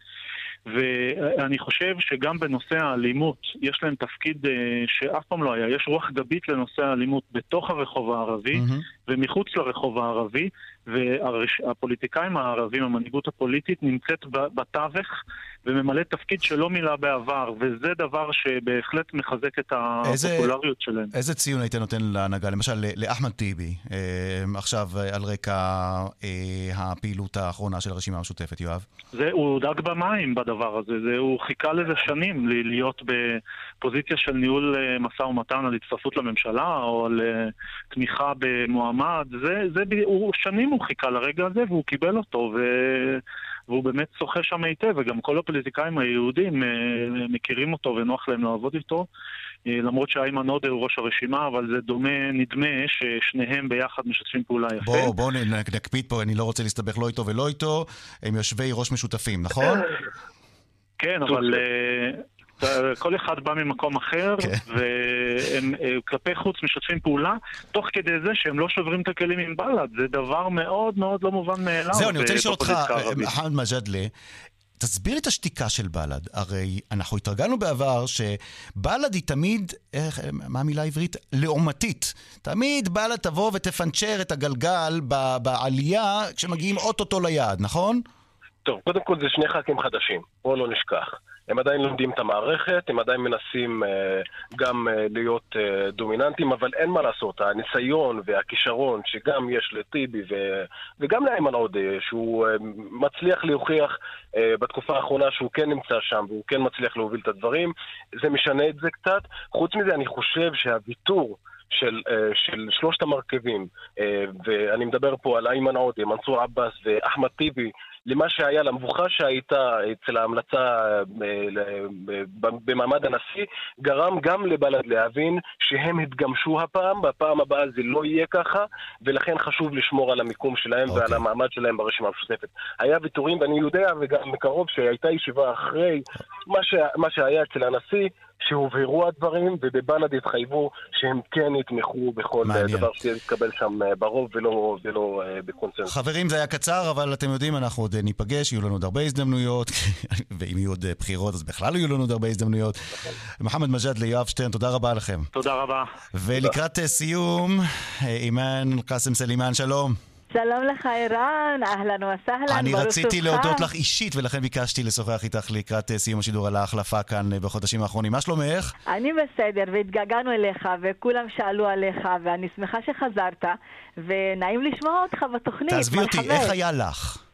ואני חושב שגם בנושא האלימות, יש להם תפקיד אה, שאף פעם לא היה. יש רוח גבית לנושא האלימות בתוך הרחוב הערבי mm-hmm. ומחוץ לרחוב הערבי, והפוליטיקאים הערבים, המנהיגות הפוליטית, נמצאת בתווך וממלא תפקיד שלא מילא בעבר, וזה דבר שבהחלט מחזק את הפופולריות שלהם. איזה ציון היית נותן להנהגה? למשל, לאחמד טיבי, אה, עכשיו על רקע אה, הפעילות האחרונה של הרשימה המשותפת, יואב? זה, הוא דג במים בדבר הזה, זה, הוא חיכה לזה שנים להיות בפוזיציה של ניהול אה, משא ומתן על הצטרפות לממשלה, או על אה, תמיכה במועמד, זה, זה, הוא, שנים הוא חיכה לרגע הזה והוא קיבל אותו, ו... והוא באמת שוחה שם היטב, וגם כל הפוליטיקאים היהודים אה, מכירים אותו ונוח להם לעבוד איתו. אה, למרות שאיימן עודה הוא ראש הרשימה, אבל זה דומה, נדמה ששניהם ביחד משתפים פעולה יפה. בואו בוא נקפיד פה, אני לא רוצה להסתבך לא איתו ולא איתו, הם יושבי ראש משותפים, נכון? כן, אבל כל אחד בא ממקום אחר, כן. והם אה, כלפי חוץ משתפים פעולה, תוך כדי זה שהם לא שוברים את הכלים עם בל"ד. זה דבר מאוד מאוד לא מובן מאליו. זהו, אני רוצה לשאול אותך, חמד מג'אדלה, תסביר את השתיקה של בל"ד. הרי אנחנו התרגלנו בעבר שבל"ד היא תמיד, איך, מה המילה העברית? לעומתית. תמיד בל"ד תבוא ותפנצ'ר את הגלגל בעלייה כשמגיעים אוטוטו ליעד, נכון? טוב, קודם כל זה שני ח"כים חדשים, בואו לא נשכח. הם עדיין לומדים את המערכת, הם עדיין מנסים uh, גם uh, להיות uh, דומיננטים, אבל אין מה לעשות, הניסיון והכישרון שגם יש לטיבי. וגם לאיימן עודה, שהוא מצליח להוכיח בתקופה האחרונה שהוא כן נמצא שם והוא כן מצליח להוביל את הדברים, זה משנה את זה קצת. חוץ מזה, אני חושב שהוויתור של, של שלושת המרכיבים, ואני מדבר פה על איימן עודה, מנסור עבאס ואחמד טיבי, למה שהיה, למבוכה שהייתה אצל ההמלצה אה, במעמד הנשיא, גרם גם לבל"ד להבין שהם התגמשו הפעם, בפעם הבאה זה לא יהיה ככה, ולכן חשוב לשמור על המיקום שלהם okay. ועל אוקיי. המעמד שלהם ברשימה המשותפת. היה ויתורים, ואני יודע, וגם מקרוב, שהייתה ישיבה אחרי מה, ש... מה שהיה אצל הנשיא, שהובהרו הדברים, ובבל"ד התחייבו שהם כן יתמכו בכל מעניין. דבר שיתקבל שם אה, ברוב ולא, ולא אה, בקונצנזוס. חברים, זה היה קצר, אבל אתם יודעים, אנחנו עוד ניפגש, יהיו לנו עוד הרבה הזדמנויות, *laughs* ואם יהיו עוד אה, בחירות, אז בכלל יהיו לנו עוד הרבה הזדמנויות. מוחמד מג'אד ליואב שטרן, תודה רבה לכם. תודה רבה. ולקראת סיום, אימאן קאסם סלימאן, שלום. שלום לך ערן, אהלן וסהלן, אני רציתי להודות לך אישית, ולכן ביקשתי לשוחח איתך לקראת אה, סיום השידור על ההחלפה כאן אה, בחודשים האחרונים. מה שלומך? אני בסדר, והתגעגענו אליך, וכולם שאלו עליך, ואני שמחה שחזרת, ונעים לשמוע אותך בתוכנית. תעזבי אותי, איך היה לך?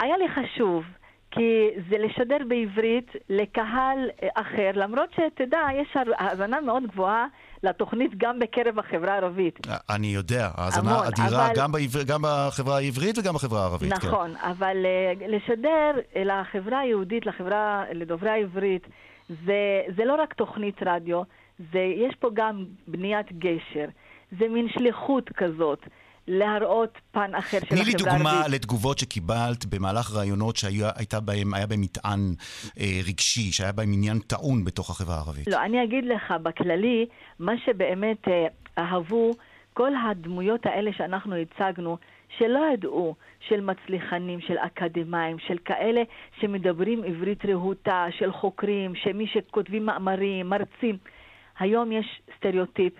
היה לי חשוב. כי זה לשדר בעברית לקהל אה, אחר, למרות שתדע, יש האזנה מאוד גבוהה לתוכנית גם בקרב החברה הערבית. אני יודע, האזנה אדירה אבל... גם, בעבר... גם בחברה העברית וגם בחברה הערבית. כן. נכון, כן. אבל uh, לשדר לחברה היהודית, לחברה, לדוברי העברית, זה, זה לא רק תוכנית רדיו, זה, יש פה גם בניית גשר. זה מין שליחות כזאת. להראות פן אחר של החברה הערבית. תני לי דוגמה לתגובות שקיבלת במהלך ראיונות שהיה בהם, בהם מטען אה, רגשי, שהיה בהם עניין טעון בתוך החברה הערבית. לא, אני אגיד לך, בכללי, מה שבאמת אה, אהבו כל הדמויות האלה שאנחנו הצגנו, שלא ידעו, של מצליחנים, של אקדמאים, של כאלה שמדברים עברית רהוטה, של חוקרים, שמי שכותבים מאמרים, מרצים. היום יש סטריאוטיפ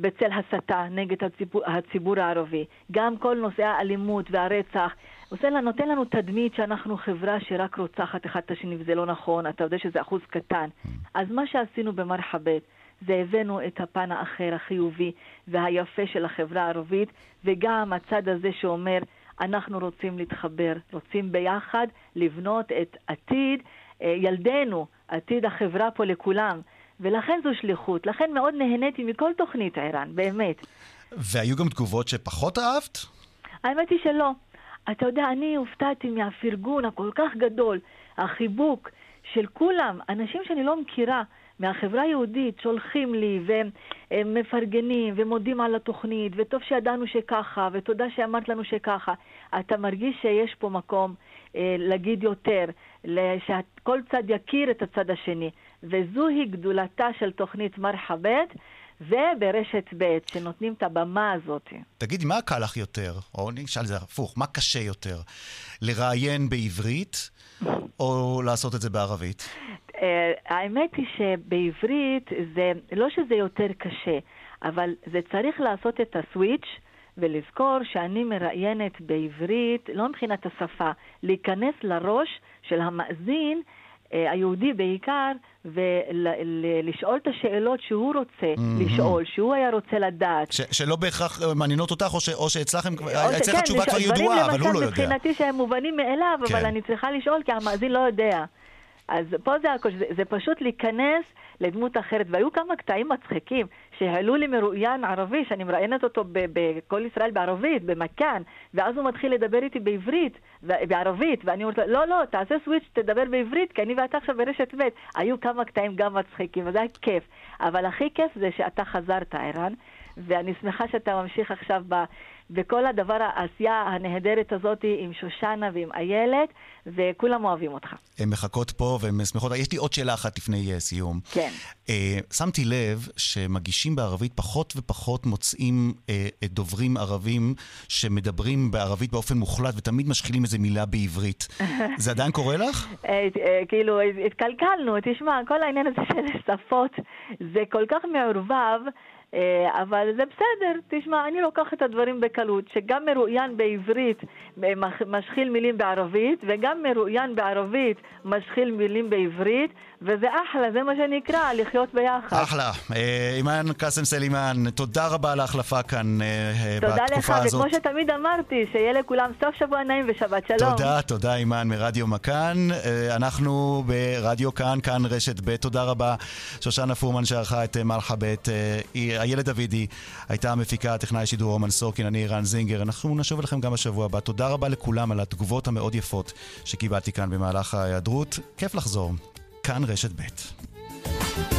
בצל הסתה נגד הציבור, הציבור הערבי. גם כל נושאי האלימות והרצח עושה, נותן לנו תדמית שאנחנו חברה שרק רוצחת אחד את השני, וזה לא נכון, אתה יודע שזה אחוז קטן. אז מה שעשינו במרחבת, זה הבאנו את הפן האחר, החיובי והיפה של החברה הערבית, וגם הצד הזה שאומר, אנחנו רוצים להתחבר, רוצים ביחד לבנות את עתיד אה, ילדינו, עתיד החברה פה לכולם. ולכן זו שליחות. לכן מאוד נהניתי מכל תוכנית ערן, באמת. והיו גם תגובות שפחות אהבת? האמת היא שלא. אתה יודע, אני הופתעתי מהפרגון הכל כך גדול, החיבוק של כולם, אנשים שאני לא מכירה. מהחברה היהודית שולחים לי ומפרגנים ומודים על התוכנית וטוב שידענו שככה ותודה שאמרת לנו שככה. אתה מרגיש שיש פה מקום אה, להגיד יותר, שכל צד יכיר את הצד השני. וזוהי גדולתה של תוכנית מרחבת. וברשת ב', שנותנים את הבמה הזאת. תגידי, מה קל לך יותר, או אני אשאל את זה הפוך, מה קשה יותר? לראיין בעברית או לעשות את זה בערבית? אה, האמת היא שבעברית זה, לא שזה יותר קשה, אבל זה צריך לעשות את הסוויץ' ולזכור שאני מראיינת בעברית, לא מבחינת השפה, להיכנס לראש של המאזין היהודי בעיקר, ולשאול את השאלות שהוא רוצה mm-hmm. לשאול, שהוא היה רוצה לדעת. שלא בהכרח מעניינות אותך, או, ש- או שאצלכם, אצלך התשובה כבר ידועה, אבל הוא לא יודע. דברים למשל מבחינתי שהם מובנים מאליו, כן. אבל אני צריכה לשאול כי המאזין לא יודע. אז פה זה הכל, זה, זה פשוט להיכנס לדמות אחרת. והיו כמה קטעים מצחיקים שהעלו לי מרואיין ערבי, שאני מראיינת אותו בכל ישראל בערבית, במכאן, ואז הוא מתחיל לדבר איתי בעברית, בערבית, ואני אומרת לו, לא, לא, תעשה סוויץ', תדבר בעברית, כי אני ואתה עכשיו ברשת ב'. היו כמה קטעים גם מצחיקים, וזה היה כיף. אבל הכי כיף זה שאתה חזרת, ערן, ואני שמחה שאתה ממשיך עכשיו ב... וכל הדבר, העשייה הנהדרת הזאת עם שושנה ועם איילת, וכולם אוהבים אותך. הן מחכות פה והן שמחות. יש לי עוד שאלה אחת לפני uh, סיום. כן. Uh, שמתי לב שמגישים בערבית פחות ופחות מוצאים uh, דוברים ערבים שמדברים בערבית באופן מוחלט ותמיד משחילים איזה מילה בעברית. *laughs* זה עדיין קורה לך? כאילו, התקלקלנו. תשמע, כל העניין הזה של שפות זה כל כך מעורבב. אה, אבל זה בסדר, תשמע, אני לוקחת את הדברים בקלות, שגם מרואיין בעברית משחיל מילים בערבית, וגם מרואיין בערבית משחיל מילים בעברית, וזה אחלה, זה מה שנקרא, לחיות ביחד. אחלה. אה, אימאן קאסם סלימאן, תודה רבה על ההחלפה כאן אה, בתקופה הזאת. תודה לך, וכמו שתמיד אמרתי, שיהיה לכולם סוף שבוע נעים ושבת שלום. תודה, תודה אימאן מרדיו מכאן. אנחנו ברדיו כאן, כאן רשת ב', תודה רבה. שושנה פורמן שערכה את מלחה ב'. איילת דוידי הייתה המפיקה, הטכנאי שידור רומן סורקין, אני רן זינגר. אנחנו נשוב אליכם גם בשבוע הבא. תודה רבה לכולם על התגובות המאוד יפות שקיבלתי כאן במהלך ההיעדרות. כיף לחזור. כאן רשת ב'.